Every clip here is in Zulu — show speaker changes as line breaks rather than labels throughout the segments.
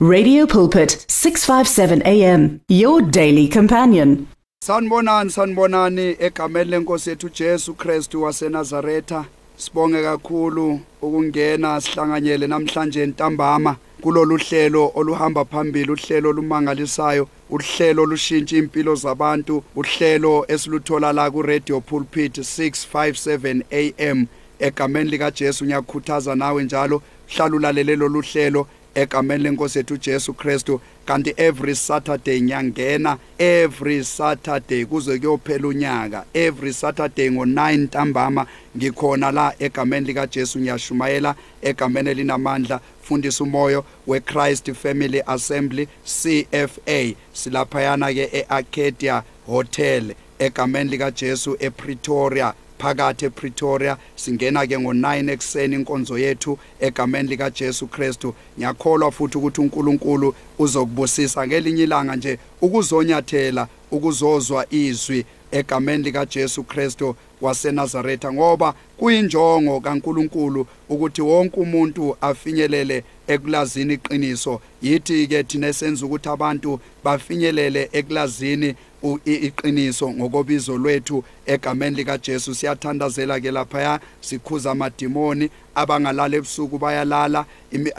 Radio Pulpit 657 AM your daily companion.
Sanibonani sanibonani egameni lenkosi yethu Jesu Kristu waseNazaretha. Sibonge kakhulu ukungena sihlanganyele namhlanje ntambama kulolu hlelo oluhamba phambili uhlelo olumangalisayo uhlelo olushintsha impilo zabantu uhlelo esiluthola la ku Radio Pulpit 657 AM egameni lika Jesu ngiyakhuthaza nawe njalo hlala ulalele lolu hlelo egameni lenkosi yethu Jesu Kristu kanti every Saturday nyangena every Saturday kuze kuyophela unyaka every Saturday ngo9 ntambama ngikhona la egameni lika Jesu ngiyashumayela egameni linamandla fundisa umoyo weChrist Family Assembly CFA silaphayana ke eArcadia Hotel egameni lika Jesu ePretoria. Phakathi ePretoria singena ke ngo9 ekseni inkonzo yethu egameni lika Jesu Kristu. Ngiyakholwa futhi ukuthi uNkulunkulu uzokubusisa ngelinye ilanga nje ukuzonyathela ukuzozwa izwi egameni lika Jesu Kristu waseNazaretha ngoba kuyinjongo kaNkuluNkulu ukuthi wonke umuntu afinyelele ekulazini iqiniso. Yithi ke thina senza ukuthi abantu bafinyelele ekulazini iqiniso ngokobizo lwethu egameni lika Jesu siyathandazela ke lapha sikhuza amadimoni abangalala ebusuku bayalala.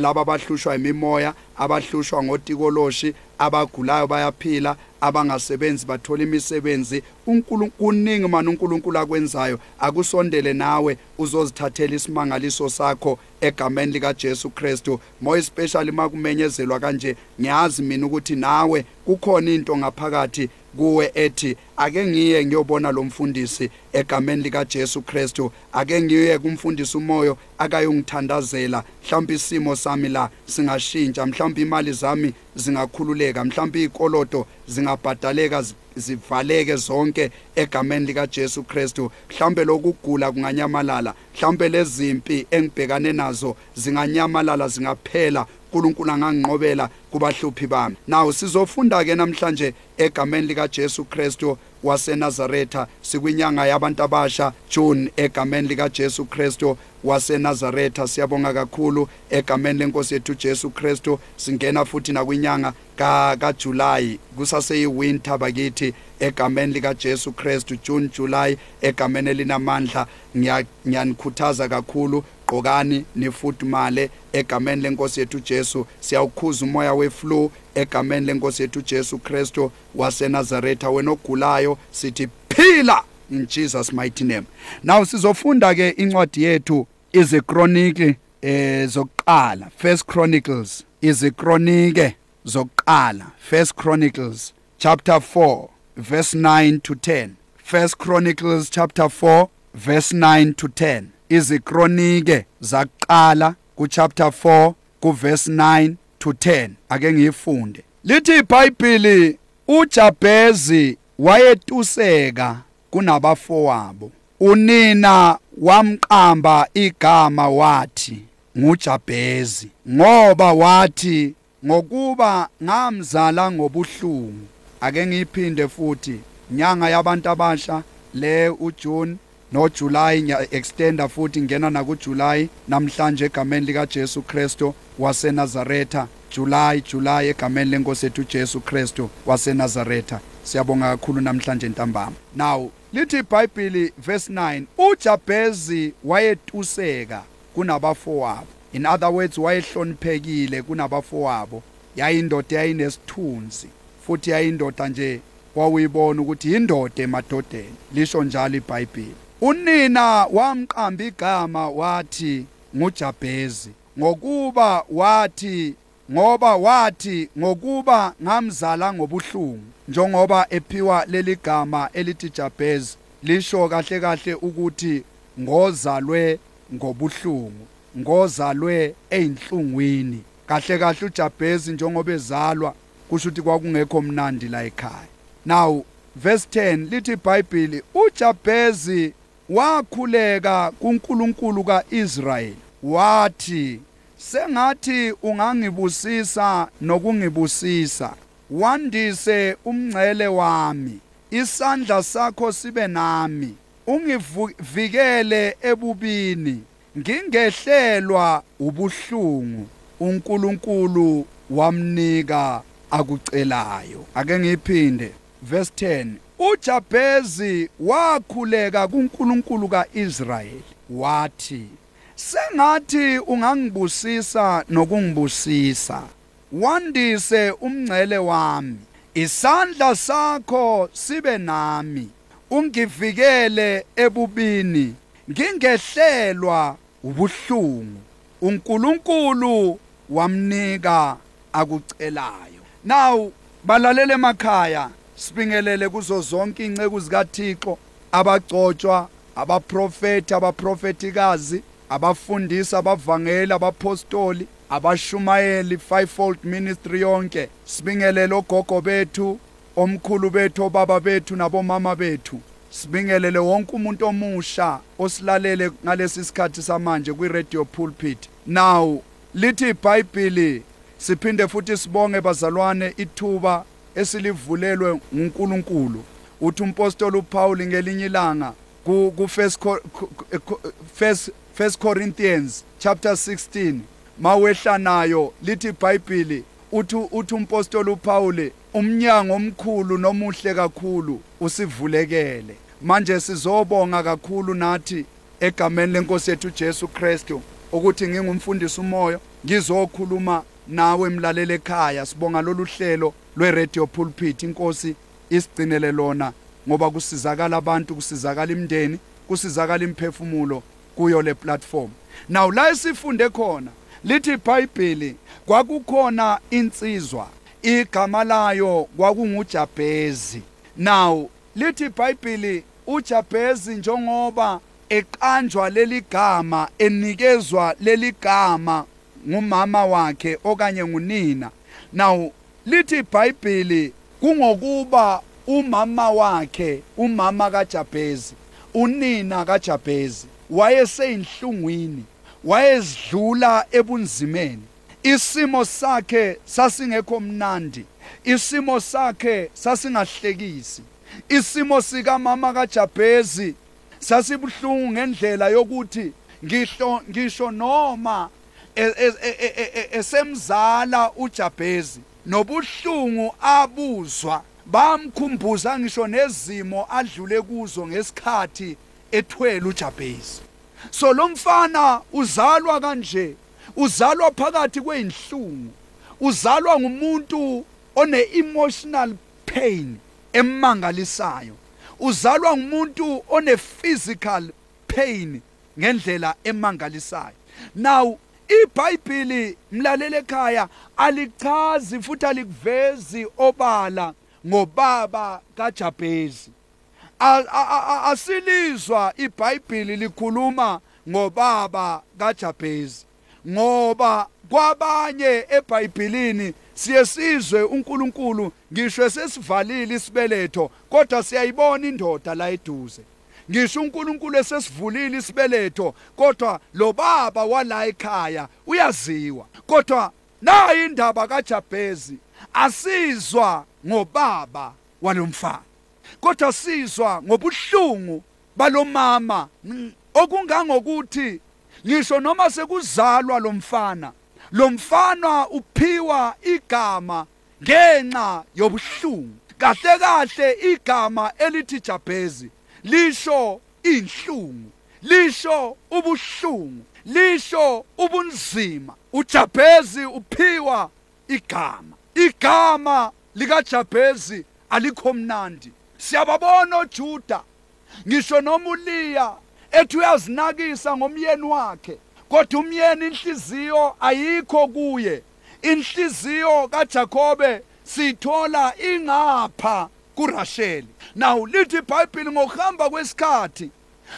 Laba abahlushwa imimoya abahlushwa ngotikoloshi abagulayo bayaphila abangasebenzi bathola imisebenzi. uNkulunkulu manje uNkulunkulu akwenzayo. Akusondele nawe uzozithathela isimangaliso sakho egameni lika Jesu Kristu. More especially makumenyezelwa kanje ngiyazi mina ukuthi nawe kukhona into ngaphakathi kuwe ethi ake ngiye ngiyobona lo mfundisi egameni lika Jesu Kristu. Ake ngiye kumfundisi umoyo akayongithandazela. Mhlawumbe isimo sami la singashintsha mhlawumbe imali zami zingakhululeka mhlawumbe izikoloto zingabhadaleka zivaleke zonke egameni lika Jesu Kristu. Mhlambe lokugula kunganyamalala mhlambe lezimpi engibhekane nazo zinganyamalala zingaphela. uNkulunkulu anganginqobela kubahluphi bami. Nawo sizofunda ke namhlanje egameni lika Jesu Kristu. waseNazaretha sikwinyanga yabantu abasha June egameni lika Jesu Kristu waseNazaretha. Siyabonga kakhulu egameni lenkosi yethu Jesu Kristu. Singena futhi nakwinyanga ka kaJuly kusaseyi winter bakithi egameni lika Jesu Kristu June July egameni elinamandla. Ngiyanikhuthaza kakhulu gqokani nifudumale egameni lenkosi yethu Jesu. Siyawukhuza umoya weflu egameni lenkosi yethu Jesu Kristu waseNazaretha. Wena ogulayo sithi phila in Jesus mighty name. Now sizofunda ke incwadi yethu ize chronicle eh zokuqala. First chronicles ize chronicle zokuqala. First chronicles chapter 4 verse 9 to 10 first chronicles chapter 4 verse 9 to 10 izikronike zaqala ku chapter 4 ku verse 9 to 10 ake ngiyifunde. Lithi iBhayibheli uJabezi wayetuseka kunabafowabo. Unina wamqamba igama wathi nguJabezi ngoba wathi ngokuba ngamzala ngobuhlungu. Ake ngiphinde futhi nyanga yabantu abasha le uJune noJuly ngiya extenda futhi ngena na kuJuly namhlanje egameni lika Jesu Kristo waseNazaretha. July July egameni lenkosi ethu Jesu Kristo waseNazaretha. Siyabonga kakhulu namhlanje ntambama. Now lithi iBhayibheli verse 9 uJabezi wayetuseka kunabafowabo. In other words wayehloniphekile kunabafowabo. Yayindoda yayinesithunzi futhi yayindoda nje wawuyibona ukuthi indoda emadodeni. Lisho njalo iBhayibheli unina wamqamba igama wathi nguJabezi ngokuba wathi ngoba wathi ngokuba ngamzala ngobuhlungu njengoba ephiwa leli gama elithi Jabez lisho kahle kahle ukuthi ngozalwe ngobuhlungu ngozalwe einhlungwini kahle kahle uJabez njengoba ezalwa kusho ukuthi kwakungekho mnandi la ekhaya. Now verse 10 lithi iBhayibheli uJabezi wakhuleka kuNkulunkulu kaIsrayeli. Wathi sengathi ungangibusisa nokungibusisa. Wandise umngcele wami. Isandla sakho sibe nami. Ungivikele ebubini. Ngingehlelwa ubuhlungu. uNkulunkulu wamnika akucelayo. Ake ngiphinde verse 10 uJabezi wakhuleka kuNkulunkulu kaIsrayeli. Wathi sengathi ungangibusisa nokungibusisa wandise umngcele wami. Isandla sakho sibe nami. Ungivikele ebubini. Ngingehlelwa ubuhlungu. uNkulunkulu wamnika akucelayo. Now balalele emakhaya. Sibingelele kuzo zonke inceku zikaThixo abagcotshwa abaprofeti abaprofetikazi abafundisi abavangeli abapostoli abashumayeli fivefold ministry yonke. Sibingelele ogogo bethu omkhulu bethu obaba bethu nabomama bethu. Sibingelele wonke umuntu omusha osilalele ngalesi sikhathi samanje kwi-radio pulpit. Now lithi iBhayibheli siphinde futhi sibonge bazalwane ithuba esilivulelwe nguNkulunkulu. Uthi umpostoli uPaul ngelinye ilanga ku first first first Corinthians chapter 16 mawehla nayo lithi iBhayibheli uthi uthi umpostoli uPaul umnyango omkhulu nomuhle kakhulu usivulekele. Manje sizobonga kakhulu nathi egameni lenkosi yethu Jesu Kristu ukuthi ngingumfundisi umoya ngizokhuluma nawe mlalele ekhaya. Sibonga lolu hlelo. Lwe-radio pulpit. Inkosi isigcinele lona ngoba kusizakala abantu kusizakala imndeni kusizakala imphefumulo kuyo le platform. Now la esifunde khona lithi iBhayibheli kwakukhona insizwa igama layo kwakungujabhezi. Now lithi iBhayibheli uJabhezi njengoba eqanjwa leli gama enikezwa leli gama ngumama wakhe okanye ngunina. Now lithi iBhayibheli kungokuba umama wakhe umama kaJabhezi unina kaJabhezi wayeseyinhlungwini wayezidlula ebunzimeni. Isimo sakhe sasingekho mnandi isimo sakhe sasingahlekisi isimo sika mama kaJabhezi sasibhlungu ngendlela yokuthi ngisho ngisho noma esemzala uJabhezi. Nobuhlungu abuzwa bamkhumbuza ngisho nezimo adlule kuzo ngesikhathi ethwele uJabhezi so lo mfana uzalwa kanje uzalwa phakathi kweinhlungu uzalwa ngumuntu one emotional pain emangalisayo uzalwa ngumuntu one physical pain ngendlela emangalisayo now iBhayibheli mlalele ekhaya alichazi futhi alikuvezi obala ngobaba kaJabhezi. Asilizwa iBhayibheli likhuluma ngobaba kaJabhezi ngoba kwabanye eBhayibhelini siye sizwe uNkulunkulu ngisho sesivalile isibeletho kodwa siyayibona indoda la eduze. Ngisho uNkulunkulu esesivulile isibeletho kodwa lo baba wala ekhaya uyaziwa. Kodwa nayi indaba kaJabhezi asizwa ngobaba walomfana. Kodwa sizwa ngobuhlungu balomama okungangokuthi ngisho noma sekuzalwa lomfana lomfana uphiwa igama ngenxa yobuhlungu. Kahle kahle igama elithi Jabezi lisho inhlungu lisho ubuhlungu lisho ubunzima. uJabezi uphiwa igama. Igama likaJabezi alikho mnandi. Siyababona oJuda. Ngisho noma uLiya ethi uyazinakisa ngomyeni wakhe kodwa umyeni inhliziyo ayikho kuye. Inhliziyo kaJakobe sithola ingapha. kuRasheli. Now lithi iBhayibheli ngokuhamba kwesikhathi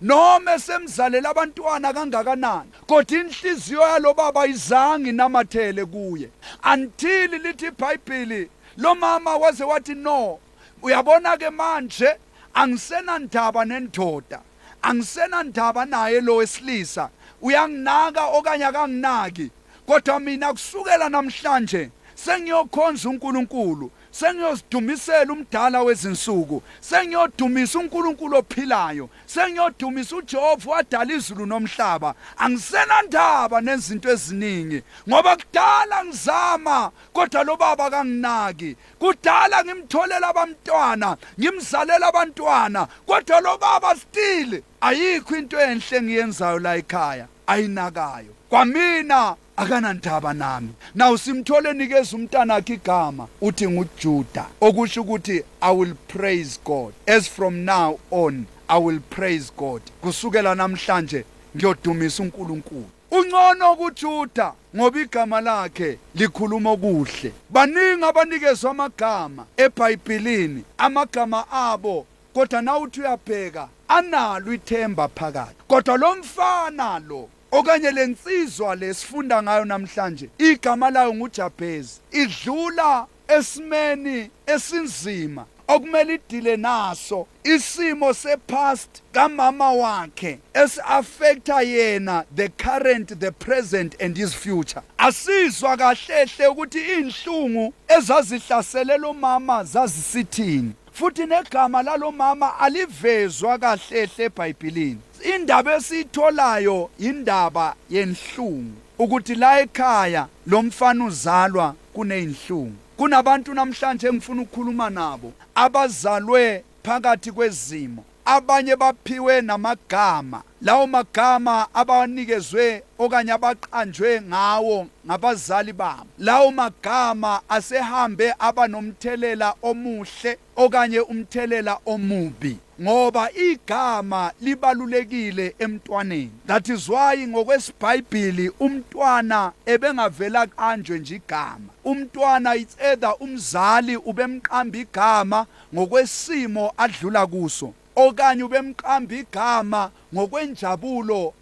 noma esemzalela abantwana kangakanani kodwa inhliziyo yalobaba izange inamathele kuye. Until lithi iBhayibheli lo mama waze wathi no uyabona ke manje angisenandaba nendoda angisenandaba naye lo wesilisa. Uyanginaka okanye akanginaki kodwa mina kusukela namhlanje sengiyokhonza uNkulunkulu. Sengiyozidumisela umdala wezinsuku. Sengiyodumisa uNkulunkulu ophilayo. Sengiyodumisa uJehova wadala izulu nomhlaba. Angisenandaba nezinto eziningi ngoba kudala ngizama kodwa lo baba kanginaki. Kudala ngimtholela abantwana ngimzalela abantwana kodwa lo baba still ayikho into enhle engiyenzayo la ekhaya ayinakayo. Kwamina akanandaba nami. Naw simthole nikeza umntana wakhe igama uthi nguJuda. Okusho ukuthi I will praise God. As from now on I will praise God. Kusukela namhlanje ngiyodumisa uNkulunkulu. Ungcono kuJuda ngoba igama lakhe likhuluma okuhle baningi abanikezwa amagama eBhayibhelini amagama abo kodwa nawuthi uyabheka analo ithemba phakathi. Kodwa lo mfana lo okanye lensizwa lesifunda ngayo namhlanje igama layo nguJabez idlula esimeni esinzima okumele idile naso isimo sepast kamama wakhe esiaffecta yena the current the present and his future. Asizwa kahlehle ukuthi inhlungu ezazihlasele lo mama zazisithini futhi negama lalo mama alivezwa kahlehle eBhayibhelini indaba esiyitholayo indaba yenhlungu ukuthi la ekhaya lo mfana uzalwa kuneyinhlungu. Kunabantu namhlanje engifuna ukukhuluma nabo abazalwe phakathi kwezimo abanye baphiwe namagama. Lawo magama abanikezwe okanye abaqanjwe ngawo ngabazali babo. Lawo magama asehambe abanomthelela omuhle okanye umthelela omubi. Ngoba igama libalulekile emntwaneni. That is why ngokwesibhayibhili umntwana ebengavela qanjwe nje igama. Umntwana it's either umzali ubemqamba igama ngokwesimo adlula kuso okanye ubemqamba igama ngokwenjabulo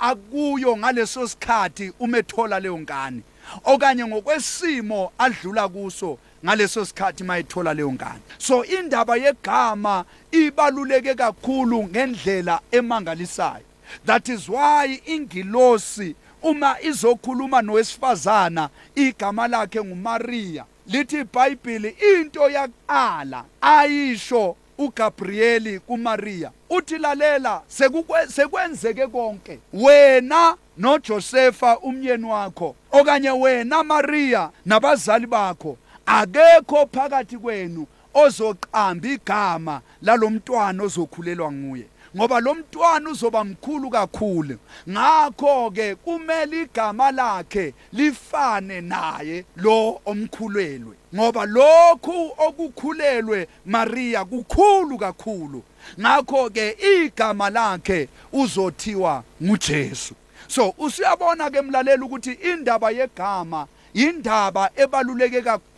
akuyo ngaleso sikhathi umethola leyo ngane okanye ngokwesimo adlula kuso ngaleso sikhathi mayithola leyo ngane. So indaba yegama ibaluleke kakhulu ngendlela emangalisayo. That is why ingilosi uma izokhuluma nowesifazana igama lakhe nguMaria lithi iBhayibheli into yakuqala ayisho uGabrieli kuMaria uthi lalela sekwenzeke konke. Wena noJosefa umyeni wakho okanye wena Maria nabazali bakho akekho phakathi kwenu ozoqamba igama lalomntwana ozokhulelwa nguye ngoba lo mntwana uzoba mkhulu kakhulu. Ngakho ke kumele igama lakhe lifane naye lo omkhulelwe ngoba lokhu okukhulelwe Maria kukhulu kakhulu. Ngakho ke igama lakhe uzothiwa nguJesu. So usiyabona ke mlalela ukuthi indaba yegama indaba ebaluleke kakhulu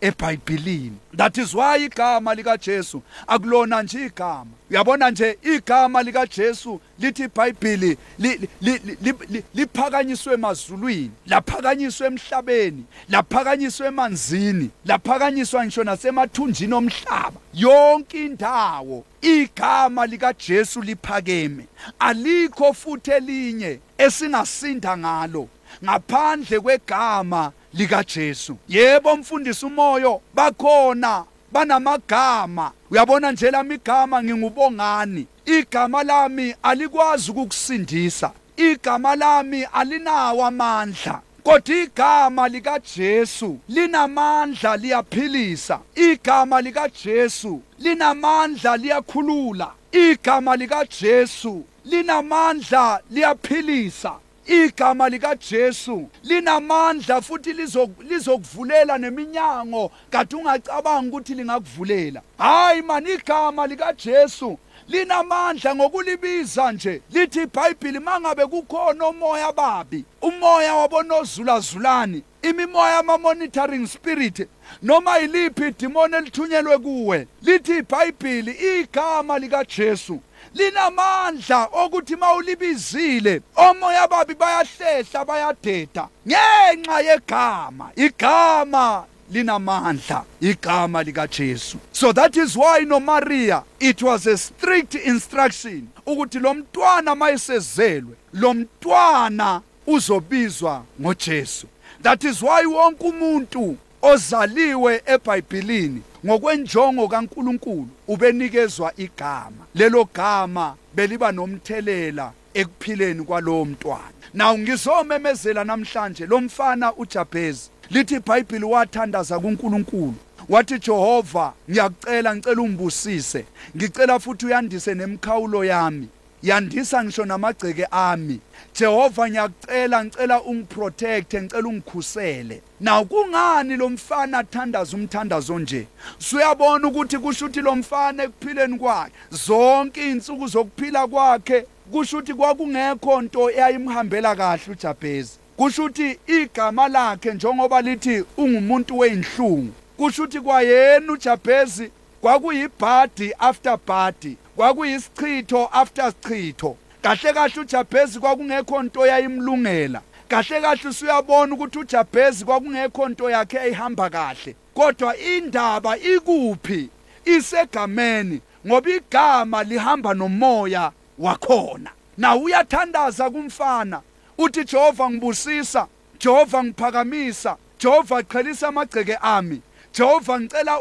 eBhayibhelini that is why igama lika Jesu akulona nje igama. Uyabona nje igama lika Jesu lithi iBhayibheli liphakanyiswe emazulwini laphakanyiswa emhlabeni laphakanyiswa emanzini laphakanyiswa ngisho nasemathunjini omhlaba. Yonke indawo igama lika Jesu liphakeme. Alikho futhi elinye esingasinda ngalo. Ngaphandle kwegama likaJesu yebo mfundisi umoyo bakhona banamagama. Uyabona nje lami igama ngingubongani. Igama lami alikwazi ukukusindisa. Igama lami alinawo amandla. Kodwa igama likaJesu linamandla liyaphilisa. Igama likaJesu linamandla liyakhulula. Igama likaJesu linamandla liyaphilisa. Igama likaJesu linamandla futhi lizokuvulela neminyango. Kade ungacabanga ukuthi lingakuvulela. Hayi man igama likaJesu linamandla ngokulibiza nje. Lithi iBhayibheli mangabe kukhona umoya babi umoya wabonozulazulani imimoya ama monitoring spirit noma yiliphi idimoni elithunyelwe kuwe? Lithi iBhayibheli igama likaJesu linamandla okuthi mawulibizile omoya babi bayahlehla bayadeda ngenxa yegama igama linamandla igama likaJesu. So that is why no Maria it was a strict instruction ukuthi lo mntwana mayesezelwe lo mntwana uzobizwa ngoJesu. That is why wonke umuntu ozaliwe eBhayibhelini ngokwenjongo kaNkuluNkulu ubenikezwa igama. Lelo gama beliba nomthelela ekuphileni kwalowo mntwana. Naw ngizomemezela namhlanje lo mfana uJabez lithi iBhayibheli wathandaza kuNkulunkulu. Wathi Jehova ngiyakucela ngicela ungibusise. Ngicela futhi uyandise nemkhawulo yami. Yandisa ngisho namagceke ami. Jehova ngiyakucela ngicela ungiprotect ngicela ungikhusele. Naw kungani lo mfana athandaza umthandazo nje? Suyabona ukuthi kusho ukuthi lo mfana ekuphileni kwakhe zonke izinsuku zokuphila kwakhe kusho ukuthi kwakungekho nto eyayimhambela kahle uJabez kusho ukuthi igama lakhe njengoba lithi ungumuntu weinhlungu kusho ukuthi kwayena uJabez kwakuyibhadi after bhadi. Kwakuyisichitho after sichitho. Kahle kahle uJabez kwakungekho nto yayimlungela. Kahle kahle usuyabona ukuthi uJabez kwakungekho nto yakhe eyihamba kahle. Kodwa indaba ikuphi? Isegameni ngoba igama lihamba nomoya wakhona. Na uyathandaza kumfana uthi Jehova ngibusisa Jehova ngiphakamisa Jehova qhelisa amagceke ami. Jehova ngicela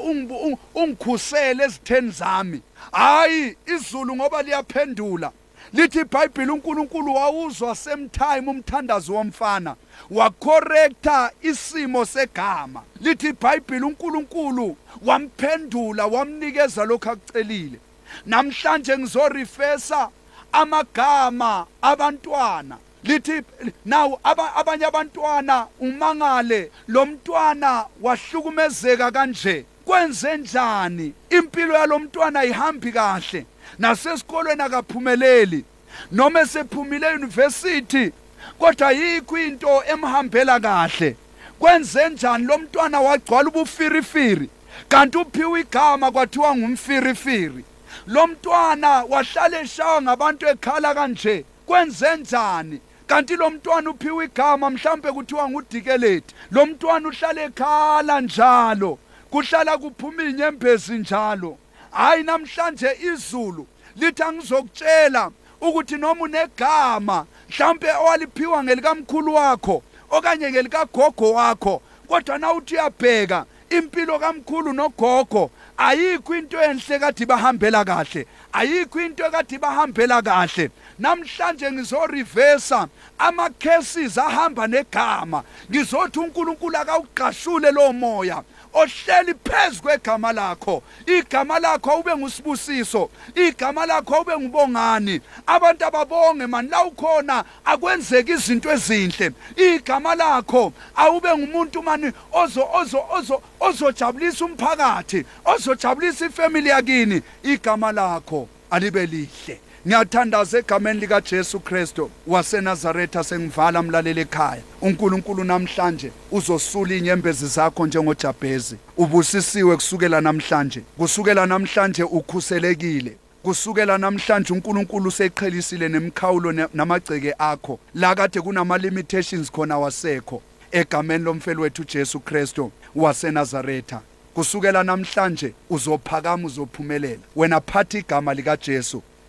ungikhusele ezitheni zami. Hayi izulu ngoba liyaphendula. Lithi iBhayibheli uNkulunkulu wawuzwa same time umthandazo womfana. Wacorrecta isimo segama. Lithi iBhayibheli uNkulunkulu wamphendula wamnikeza lokho akucelile. Namhlanje ngizorefesa amagama abantwana. Lithi naw abanye abantwana umangale lo mntwana wahlukumezeka kanje. Kwenze njani? Impilo yalomntwana ihambi kahle. Nasesikolweni akaphumeleli. Noma esephumile euniversity kodwa yikho into emhambela kahle. Kwenze njani? Lo mntwana wagcwala ubufirifiri kanti uphiwe igama kwathiwa ngumfirifiri. Lo mntwana wahlala eshawa ngabantu ekhala kanje. Kwenze njani? Kanti lo mntwana uphiwe igama mhlambe kuthiwa ngudikeleti. Lo mntwana uhlala ekhala njalo kuhlala kuphuma inyembezi njalo. Hayi namhlanje izulu lithi angizokutshela ukuthi noma unegama mhlambe owaliphiwa ngelikamkhulu wakho okanye ngelikagogo wakho kodwa na uthi uyabheka impilo kamkhulu nogogo ayikho into enhle kade bahambela kahle ayikho into ekade bahambela kahle. Namhlanje ngizorivesa ama cases ahamba negama. Ngizothi uNkulunkulu akawuqashule lo moya. Ohleli phezu kwegama lakho. Igama lakho ube ngusibusiso. Igama lakho ube ngubongani. Abantu ababonge mani la ukhona akwenzeki izinto ezinhle. Igama lakho awube ngumuntu mani ozo ozo ozo ozojabulisa umphakathi ozojabulisa ifamily yakini. Igama lakho alibe lihle. Ngiyathandaza egameni likaJesu Kristu waseNazaretha sengivala mlaleli ekhaya. uNkulunkulu namhlanje uzosula inyembezi zakho njengojabhezi. Ubusisiwe kusukela namhlanje. Kusukela namhlanje ukhuselekile. Kusukela namhlanje uNkulunkulu useqhelisile nemkhawulo namagceke akho. La kade kunama limitations khona wasekho. Egameni lomfelo wethu Jesu Kristu waseNazaretha. Kusukela namhlanje uzophakama uzophumelela. Wena phathi igama lika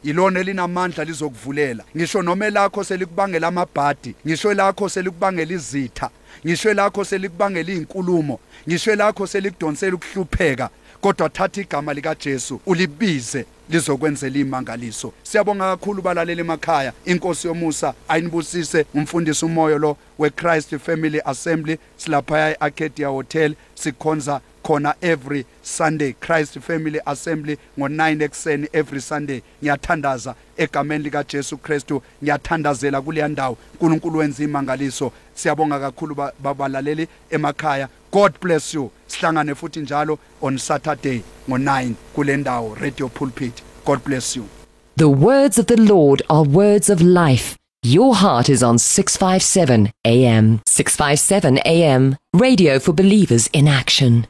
Jesu yilona elinamandla lizokuvulela. Ngisho noma elakho selikubangela amabhadi ngisho lakho selikubangela izitha ngisho lakho selikubangela izinkulumo ngisho lakho selikudonsela ukuhlupheka kodwa thatha igama lika Jesu ulibize lizokwenzela imangaliso. Siyabonga kakhulu balaleli emakhaya. Inkosi yomusa ayinibusise umfundisi umoyo lo weChrist Family Assembly silapha eArcadia Hotel sikhonza khona every Sunday. Christ Family Assembly ngo9 ekseni every Sunday. Ngiyathandaza egameni lika Jesu Kristu. Ngiyathandazela kuleya ndawo. uNkulunkulu wenza imangaliso. Siyabonga kakhulu babalaleli emakhaya. God bless you. Sihlangane futhi njalo on Saturday ngo9 kule ndawo Radio Pulpit. God bless you.
The words of the Lord are words of life. Your heart is on 657 AM 657 AM Radio for believers in action